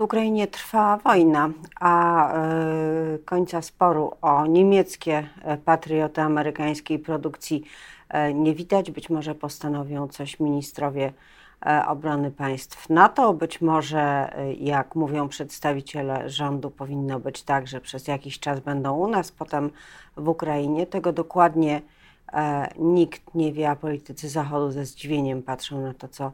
W Ukrainie trwa wojna, a y, końca sporu o niemieckie e, patrioty amerykańskiej produkcji y, nie widać. Być może postanowią coś ministrowie obrony państw NATO. Być może, jak mówią przedstawiciele rządu, powinno być tak, że przez jakiś czas będą u nas, potem w Ukrainie. Tego dokładnie nikt nie wie, a politycy Zachodu ze zdziwieniem patrzą na to, co E,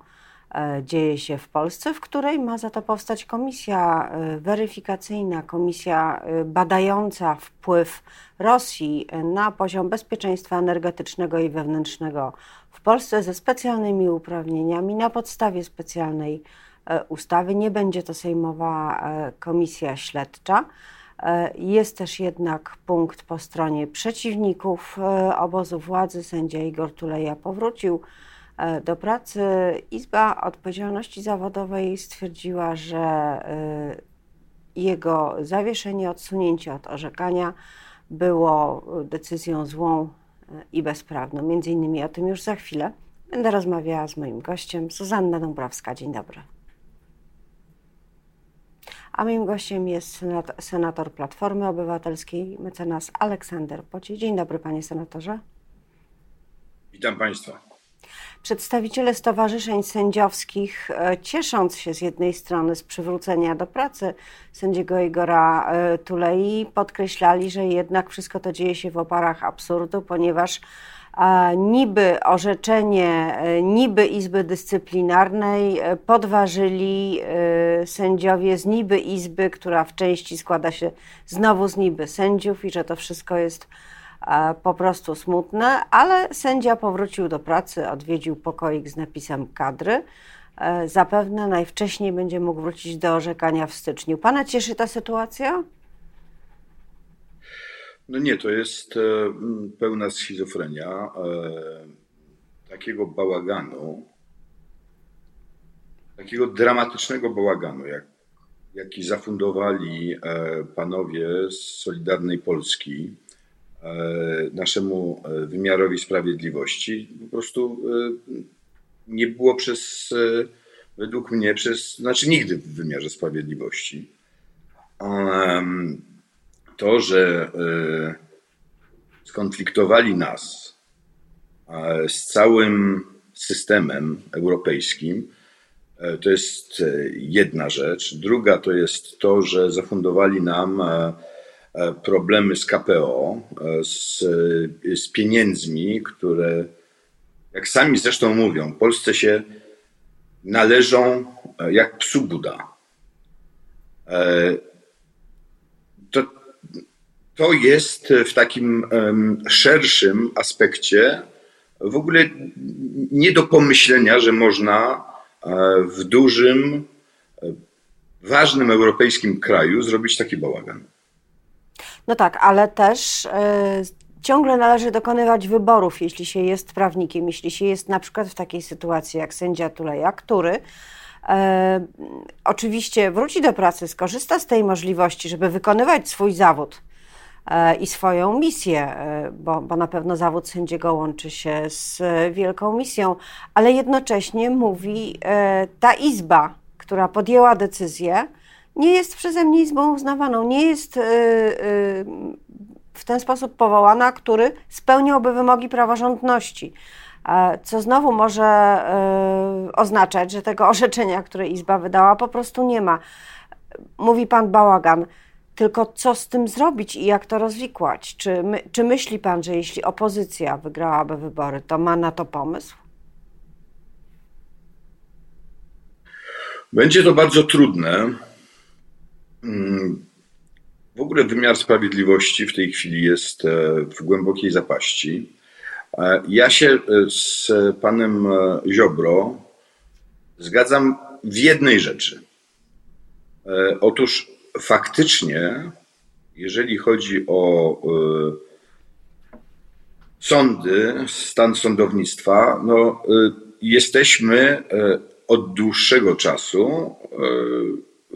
dzieje się w Polsce, w której ma za to powstać komisja e, weryfikacyjna, komisja e, badająca wpływ Rosji na poziom bezpieczeństwa energetycznego i wewnętrznego w Polsce ze specjalnymi uprawnieniami na podstawie specjalnej ustawy. Nie będzie to sejmowa komisja śledcza. Jest też jednak punkt po stronie przeciwników obozu władzy. Sędzia Igor Tuleja powrócił E, do pracy. Izba Odpowiedzialności Zawodowej stwierdziła, że e, jego zawieszenie, odsunięcie od orzekania było decyzją złą e, i bezprawną. Między innymi o tym już za chwilę będę rozmawiała z moim gościem, Zuzanna Dąbrowska. Dzień dobry. A moim gościem jest senator Platformy Obywatelskiej, mecenas Aleksander Pocie. Dzień dobry, panie senatorze. Witam państwa. Przedstawiciele stowarzyszeń sędziowskich, e, ciesząc się z jednej strony z przywrócenia do pracy sędziego Igora e, Tulei, podkreślali, że jednak wszystko to dzieje się w oparach absurdu, ponieważ niby orzeczenie, e, niby Izby Dyscyplinarnej podważyli sędziowie z niby Izby, która w części składa się znowu z niby sędziów i że to wszystko jest po prostu smutne, ale sędzia powrócił do pracy, odwiedził pokoik z napisem kadry. E, zapewne najwcześniej będzie mógł wrócić do orzekania w styczniu. Pana cieszy ta sytuacja? No nie, to jest e, pełna schizofrenia. E, takiego bałaganu, takiego dramatycznego bałaganu, jak, jaki zafundowali panowie z Solidarnej Polski, E, naszemu e, wymiarowi sprawiedliwości po prostu e, nie było przez, według mnie, przez, znaczy nigdy w wymiarze sprawiedliwości. To, że skonfliktowali nas z całym systemem europejskim, to jest jedna rzecz. Druga to jest to, że zafundowali nam E, problemy z KPO, e, z, z pieniędzmi, które, jak sami zresztą mówią, Polsce się należą e, jak psu Buda. To, to jest w takim szerszym aspekcie w ogóle nie do pomyślenia, że można w dużym, ważnym europejskim kraju zrobić taki bałagan. No tak, ale też y, ciągle należy dokonywać wyborów, jeśli się jest prawnikiem, jeśli się jest na przykład w takiej sytuacji jak sędzia Tuleja, który y, oczywiście wróci do pracy, skorzysta z tej możliwości, żeby wykonywać swój zawód i swoją misję, bo, bo na pewno zawód sędziego łączy się z wielką misją, ale jednocześnie mówi ta izba, która podjęła decyzję, nie jest przeze mnie izbą uznawaną, nie jest y, y, w ten sposób powołana, który spełniałby wymogi praworządności. Co znowu może y, oznaczać, że tego orzeczenia, które Izba wydała, po prostu nie ma. Mówi pan bałagan. Tylko co z tym zrobić i jak to rozwikłać? Czy, my, czy myśli pan, że jeśli opozycja wygrałaby wybory, to ma na to pomysł? Będzie to bardzo trudne, w ogóle wymiar sprawiedliwości w tej chwili jest e, w głębokiej zapaści. E, ja się e, z panem Ziobro zgadzam w jednej rzeczy. Otóż faktycznie, jeżeli chodzi o sądy, stan sądownictwa, no, jesteśmy od dłuższego czasu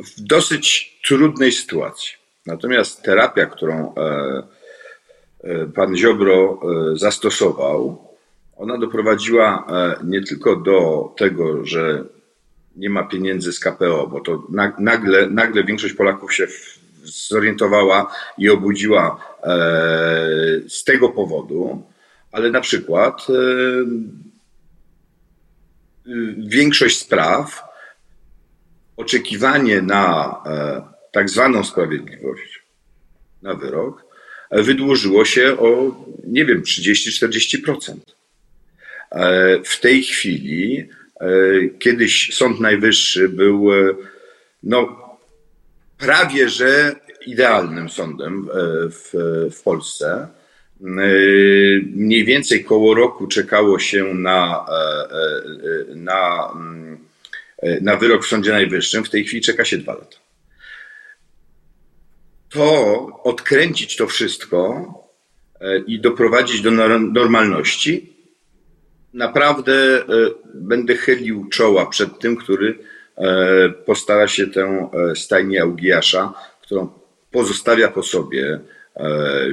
w dosyć trudnej sytuacji. Natomiast terapia, którą e, e, pan Ziobro e, zastosował, ona doprowadziła nie tylko do tego, że nie ma pieniędzy z KPO, bo to nagle, nagle większość Polaków się zorientowała i obudziła z tego powodu, ale na przykład większość spraw, oczekiwanie na e, tak zwaną sprawiedliwość, na wyrok, wydłużyło się o, nie wiem, 30-40%. W tej chwili, kiedyś Sąd Najwyższy był no, prawie że idealnym sądem w, w Polsce. Mniej więcej koło roku czekało się na, na, na wyrok w Sądzie Najwyższym. W tej chwili czeka się dwa lata. To odkręcić to wszystko i doprowadzić do normalności, naprawdę będę chylił czoła przed tym, który E, postara się tę e, stajnię Augiasza, którą pozostawia po sobie e,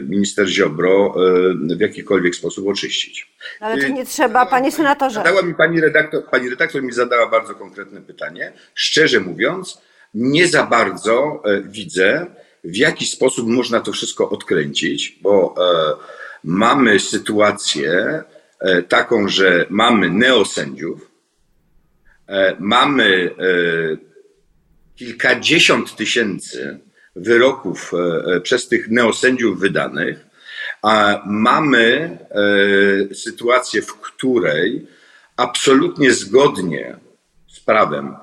minister Ziobro w jakikolwiek sposób oczyścić. Ale to nie trzeba, panie senatorze. Zadała mi pani redaktor, pani redaktor mi zadała bardzo konkretne pytanie. Szczerze mówiąc, nie za bardzo widzę, w jaki sposób można to wszystko odkręcić, bo mamy sytuację taką, że mamy neosędziów, E, mamy e, kilkadziesiąt tysięcy wyroków e, przez tych neosędziów wydanych, a mamy sytuację, w której absolutnie zgodnie z prawem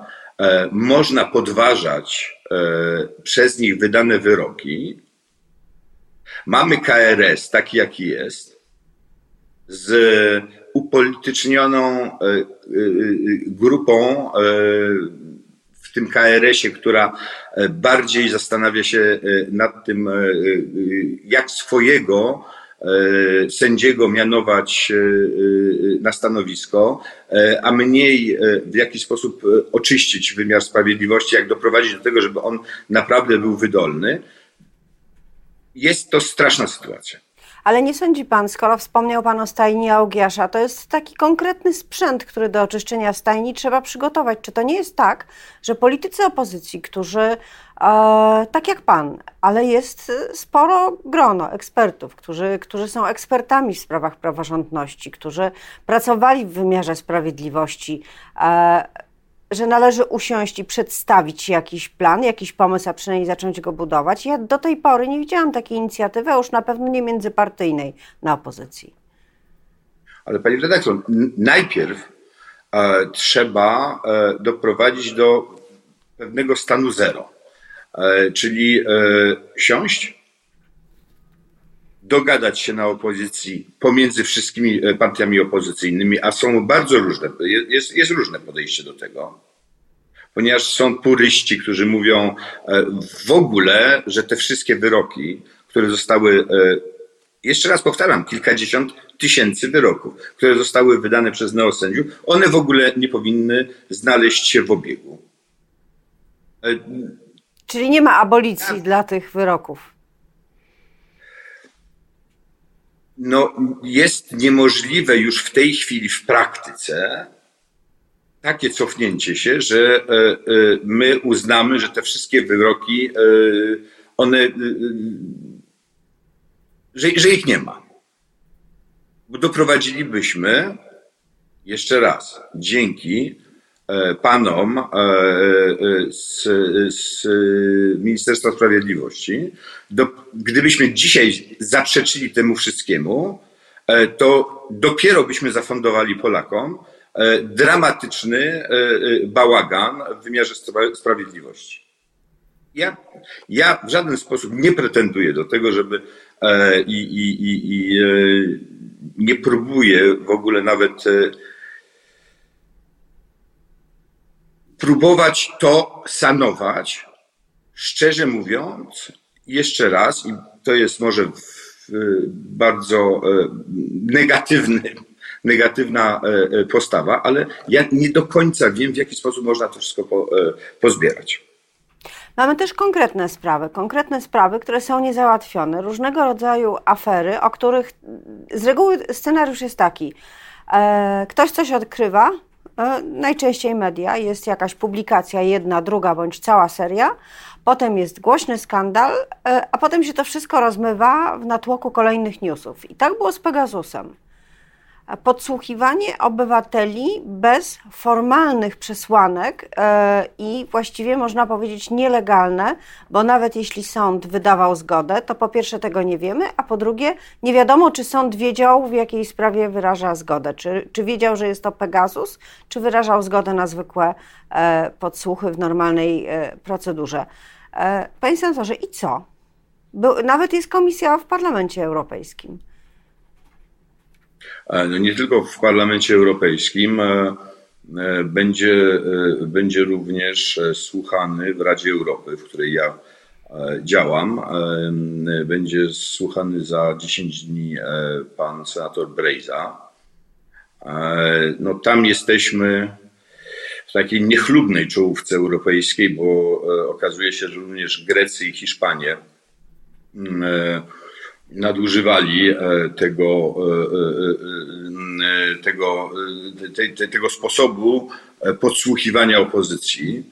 można podważać przez nich wydane wyroki. Mamy KRS taki, jaki jest, z upolitycznioną e, e, e, grupą tym KRS-ie, która bardziej zastanawia się nad tym, jak swojego sędziego mianować na stanowisko, a mniej w jaki sposób oczyścić wymiar sprawiedliwości, jak doprowadzić do tego, żeby on naprawdę był wydolny. Jest to straszna sytuacja. Ale nie sądzi pan, skoro wspomniał pan o stajni Augiasza, to jest taki konkretny sprzęt, który do oczyszczenia stajni trzeba przygotować. Czy to nie jest tak, że politycy opozycji, którzy, e, tak jak pan, ale jest sporo grono ekspertów, którzy, którzy są ekspertami w sprawach praworządności, którzy pracowali w wymiarze sprawiedliwości, e, że należy usiąść i przedstawić jakiś plan, jakiś pomysł, a przynajmniej zacząć go budować. Ja do tej pory nie widziałam takiej inicjatywy, a już na pewno nie międzypartyjnej na opozycji. Ale pani redaktor, najpierw e, trzeba e, doprowadzić do pewnego stanu zero, e, czyli e, siąść, dogadać się na opozycji pomiędzy wszystkimi e, partiami opozycyjnymi, a są bardzo różne, jest, jest różne podejście do tego, ponieważ są puryści, którzy mówią e, w ogóle, że te wszystkie wyroki, które zostały, e, jeszcze raz powtarzam, kilkadziesiąt tysięcy wyroków, które zostały wydane przez neosędziów, one w ogóle nie powinny znaleźć się w obiegu. Czyli nie ma abolicji ja. dla tych wyroków. No, jest niemożliwe już w tej chwili w praktyce takie cofnięcie się, że e, e, my uznamy, że te wszystkie wyroki, e, one, że, że ich nie ma. Bo doprowadzilibyśmy, jeszcze raz, dzięki panom z, z Ministerstwa Sprawiedliwości, do, gdybyśmy dzisiaj zaprzeczyli temu wszystkiemu, e, to dopiero byśmy zafundowali Polakom e, dramatyczny e, bałagan w wymiarze sprawiedliwości. Ja, ja w żaden sposób nie pretenduję do tego, żeby i, i, i, i nie próbuję w ogóle nawet próbować to sanować. Szczerze mówiąc, jeszcze raz, i to jest może bardzo e, negatywny, negatywna e, e, postawa, ale ja nie do końca wiem, w jaki sposób można to wszystko pozbierać. Mamy też konkretne sprawy, konkretne sprawy, które są niezałatwione, różnego rodzaju afery, o których z reguły scenariusz jest taki. Ktoś coś odkrywa, najczęściej media, jest jakaś publikacja, jedna, druga bądź cała seria, potem jest głośny skandal, e, a potem się to wszystko rozmywa w natłoku kolejnych newsów. I tak było z Pegasusem podsłuchiwanie obywateli bez formalnych przesłanek e, i właściwie można powiedzieć nielegalne, bo nawet jeśli sąd wydawał zgodę, to po pierwsze tego nie wiemy, a po drugie nie wiadomo, czy sąd wiedział, w jakiej sprawie wyraża zgodę. Czy, czy wiedział, że jest to Pegasus, czy wyrażał zgodę na zwykłe e, podsłuchy w normalnej e, procedurze. Panie senatorze, i co? Nawet jest komisja w Parlamencie Europejskim. E, no nie tylko w Parlamencie Europejskim, e, e, będzie, będzie również słuchany w Radzie Europy, w której ja działam. Będzie słuchany za 10 dni pan senator Brejza. No, tam jesteśmy w takiej niechlubnej czołówce europejskiej, bo okazuje się, że również Grecy i Hiszpanie nadużywali e, tego, e, e, tego, te, te, tego sposobu podsłuchiwania opozycji.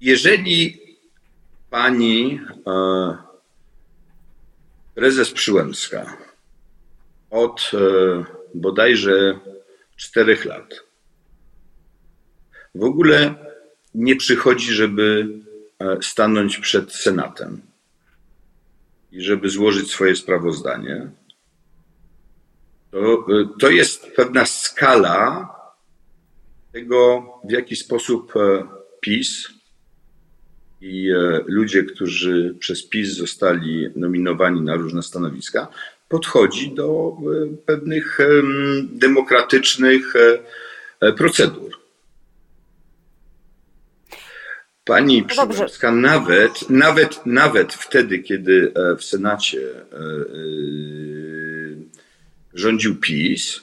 Jeżeli pani prezes Przyłębska od bodajże czterech lat w ogóle nie przychodzi, żeby stanąć przed Senatem i żeby złożyć swoje sprawozdanie, to, e, to jest pewna skala tego, w jaki sposób e, PiS i ludzie, którzy przez PiS zostali nominowani na różne stanowiska, podchodzi do pewnych demokratycznych procedur. Pani no Przyłębska nawet, nawet, nawet wtedy, kiedy e, w Senacie e, e, rządził PiS,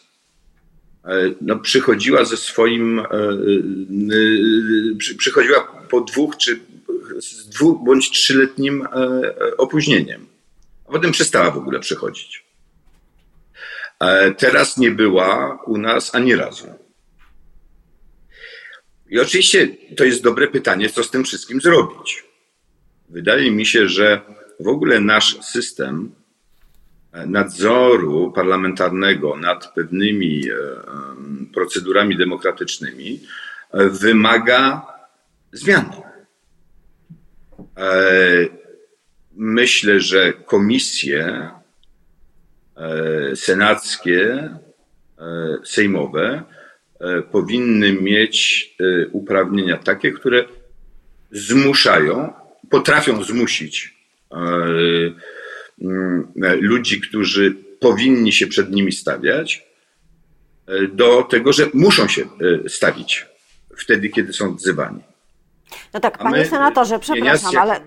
no, przychodziła ze swoim, przychodziła po dwóch czy z dwóch bądź trzyletnim opóźnieniem. A potem przestała w ogóle przychodzić. Teraz nie była u nas ani razu. I oczywiście to jest dobre pytanie, co z tym wszystkim zrobić. Wydaje mi się, że w ogóle nasz system nadzoru parlamentarnego nad pewnymi e, procedurami demokratycznymi e, wymaga zmiany. E, myślę, że komisje senackie, sejmowe E, powinny mieć e, uprawnienia takie, które zmuszają, potrafią zmusić e, mm, ludzi, którzy powinni się przed nimi stawiać, do tego, że muszą się stawić wtedy, kiedy są wzywani. No tak, panie senatorze, przepraszam, ale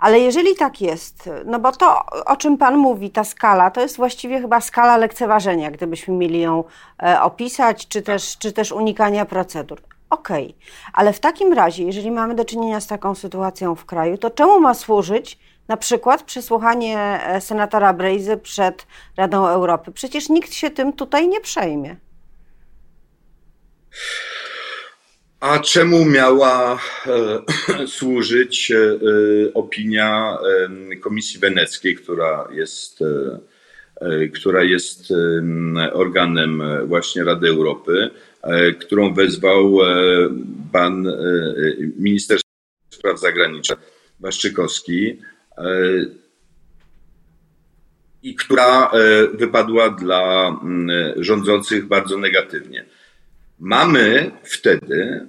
ale jeżeli tak jest, no bo to, o czym Pan mówi, ta skala, to jest właściwie chyba skala lekceważenia, gdybyśmy mieli ją e, opisać, czy też, czy też unikania procedur. Okej, okay. ale w takim razie, jeżeli mamy do czynienia z taką sytuacją w kraju, to czemu ma służyć na przykład przesłuchanie e, senatora Brejzy przed Radą Europy? Przecież nikt się tym tutaj nie przejmie. A czemu miała e, służyć e, opinia e, Komisji Weneckiej, która jest, która jest organem właśnie Rady Europy, którą wezwał pan minister spraw zagranicznych Waszczykowski i która wypadła dla rządzących bardzo negatywnie. Mamy wtedy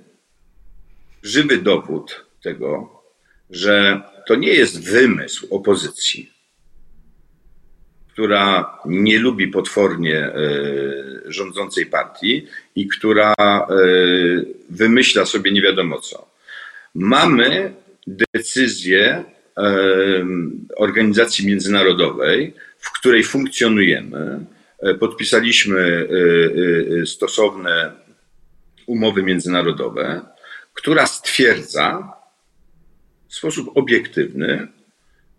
żywy dowód tego, że to nie jest wymysł opozycji, która nie lubi potwornie e, rządzącej partii i która e, wymyśla sobie nie wiadomo co. Mamy decyzję e, organizacji międzynarodowej, w której funkcjonujemy. Podpisaliśmy stosowne umowy międzynarodowe, która stwierdza w sposób obiektywny,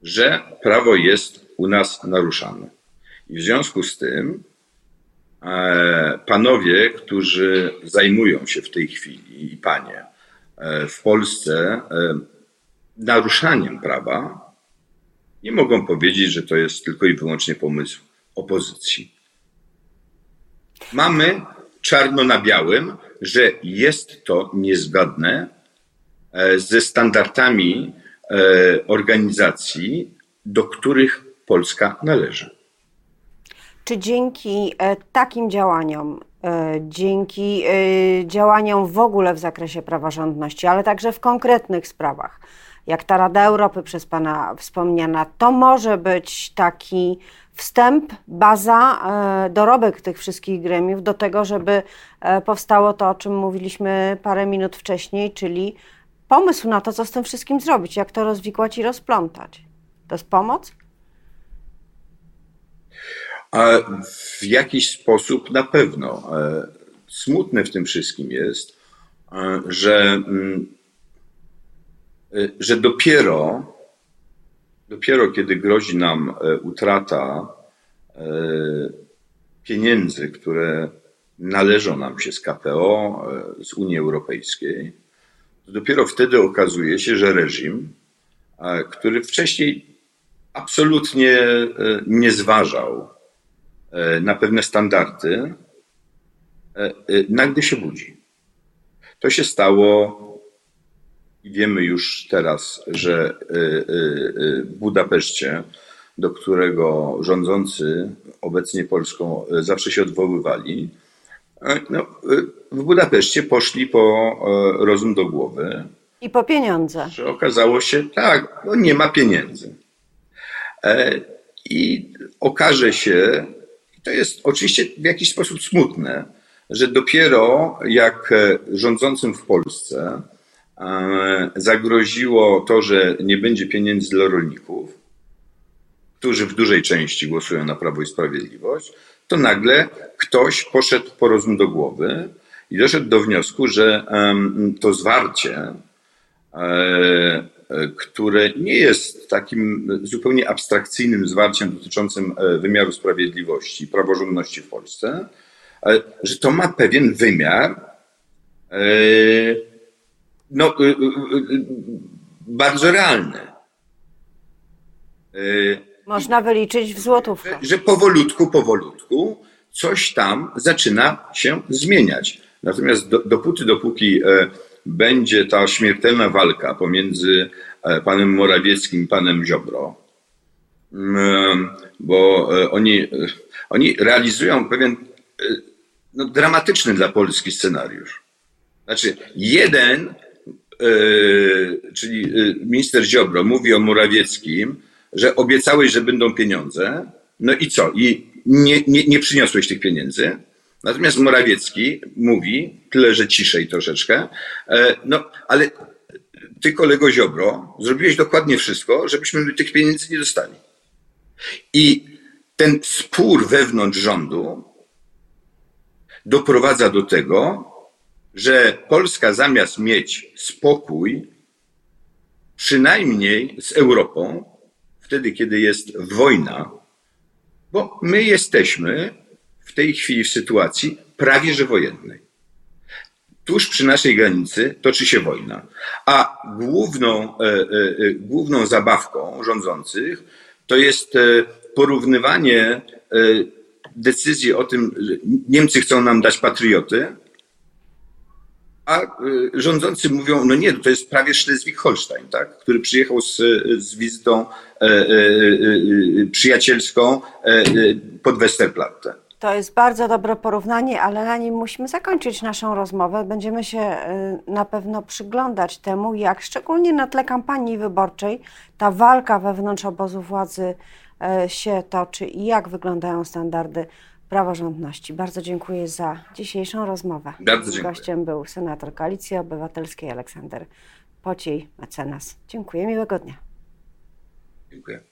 że prawo jest u nas naruszane. I w związku z tym e, panowie, którzy zajmują się w tej chwili i panie e, w Polsce e, naruszaniem prawa, nie mogą powiedzieć, że to jest tylko i wyłącznie pomysł opozycji. Mamy czarno na białym, że jest to niezgodne ze standardami organizacji, do których Polska należy. Czy dzięki e, takim działaniom, e, dzięki e, działaniom w ogóle w zakresie praworządności, ale także w konkretnych sprawach, jak ta Rada Europy przez Pana wspomniana, to może być taki wstęp, baza, dorobek tych wszystkich gremiów do tego, żeby powstało to, o czym mówiliśmy parę minut wcześniej, czyli pomysł na to, co z tym wszystkim zrobić, jak to rozwikłać i rozplątać. To jest pomoc? W jakiś sposób na pewno. E, smutne w tym wszystkim jest, e, że, mm, e, że dopiero, dopiero kiedy grozi nam utrata pieniędzy, które należą nam się z KPO, z Unii Europejskiej, dopiero wtedy okazuje się, że reżim, który wcześniej absolutnie nie zważał E, na pewne standardy, e, e, nagle się budzi. To się stało wiemy już teraz, że w Budapeszcie, do którego rządzący obecnie Polską zawsze się odwoływali, no, w Budapeszcie poszli po rozum do głowy. I po pieniądze. Że okazało się, tak, no nie ma pieniędzy. I okaże się, to jest oczywiście w jakiś sposób smutne, że dopiero jak e, rządzącym w Polsce e, zagroziło to, że nie będzie pieniędzy dla rolników, którzy w dużej części głosują na Prawo i Sprawiedliwość, to nagle ktoś poszedł po rozum do głowy i doszedł do wniosku, że to zwarcie e, E, które nie jest takim zupełnie abstrakcyjnym zwarciem dotyczącym e, wymiaru sprawiedliwości, praworządności w Polsce, że to ma pewien wymiar e, no, bardzo realny. Można wyliczyć w złotówkach. Że powolutku, powolutku coś tam zaczyna się zmieniać. Natomiast do, dopóty, dopóki będzie ta śmiertelna walka pomiędzy e, panem Morawieckim i panem Ziobro, mm, bo e, oni, e, oni realizują pewien no, dramatyczny dla Polski scenariusz. Znaczy, jeden, czyli minister Ziobro, mówi o Morawieckim, że obiecałeś, że będą pieniądze. No i co? I nie, nie, nie przyniosłeś tych pieniędzy. Natomiast Morawiecki mówi, tyle że ciszej troszeczkę, e, no ale ty kolego Ziobro zrobiłeś dokładnie wszystko, żebyśmy tych pieniędzy nie dostali. I ten spór wewnątrz rządu doprowadza do tego, że Polska zamiast mieć spokój, przynajmniej z Europą, wtedy kiedy jest wojna, bo my jesteśmy w tej chwili w sytuacji prawie że wojennej. Tuż przy naszej granicy toczy się wojna, a główną, e, e, e, główną zabawką rządzących to jest porównywanie decyzji o tym, że Niemcy chcą nam dać patrioty, a rządzący mówią, no nie, to jest prawie Schleswig-Holstein, tak? który przyjechał z, z wizytą e, e, e, przyjacielską pod Westerplatte. To jest bardzo dobre porównanie, ale na nim musimy zakończyć naszą rozmowę. Będziemy się y, na pewno przyglądać temu, jak szczególnie na tle kampanii wyborczej ta walka wewnątrz obozu władzy y, się toczy i jak wyglądają standardy praworządności. Bardzo dziękuję za dzisiejszą rozmowę. Bardzo dziękuję. Gościem był senator Koalicji Obywatelskiej Aleksander Pociej, mecenas. Dziękuję, miłego dnia. Dziękuję.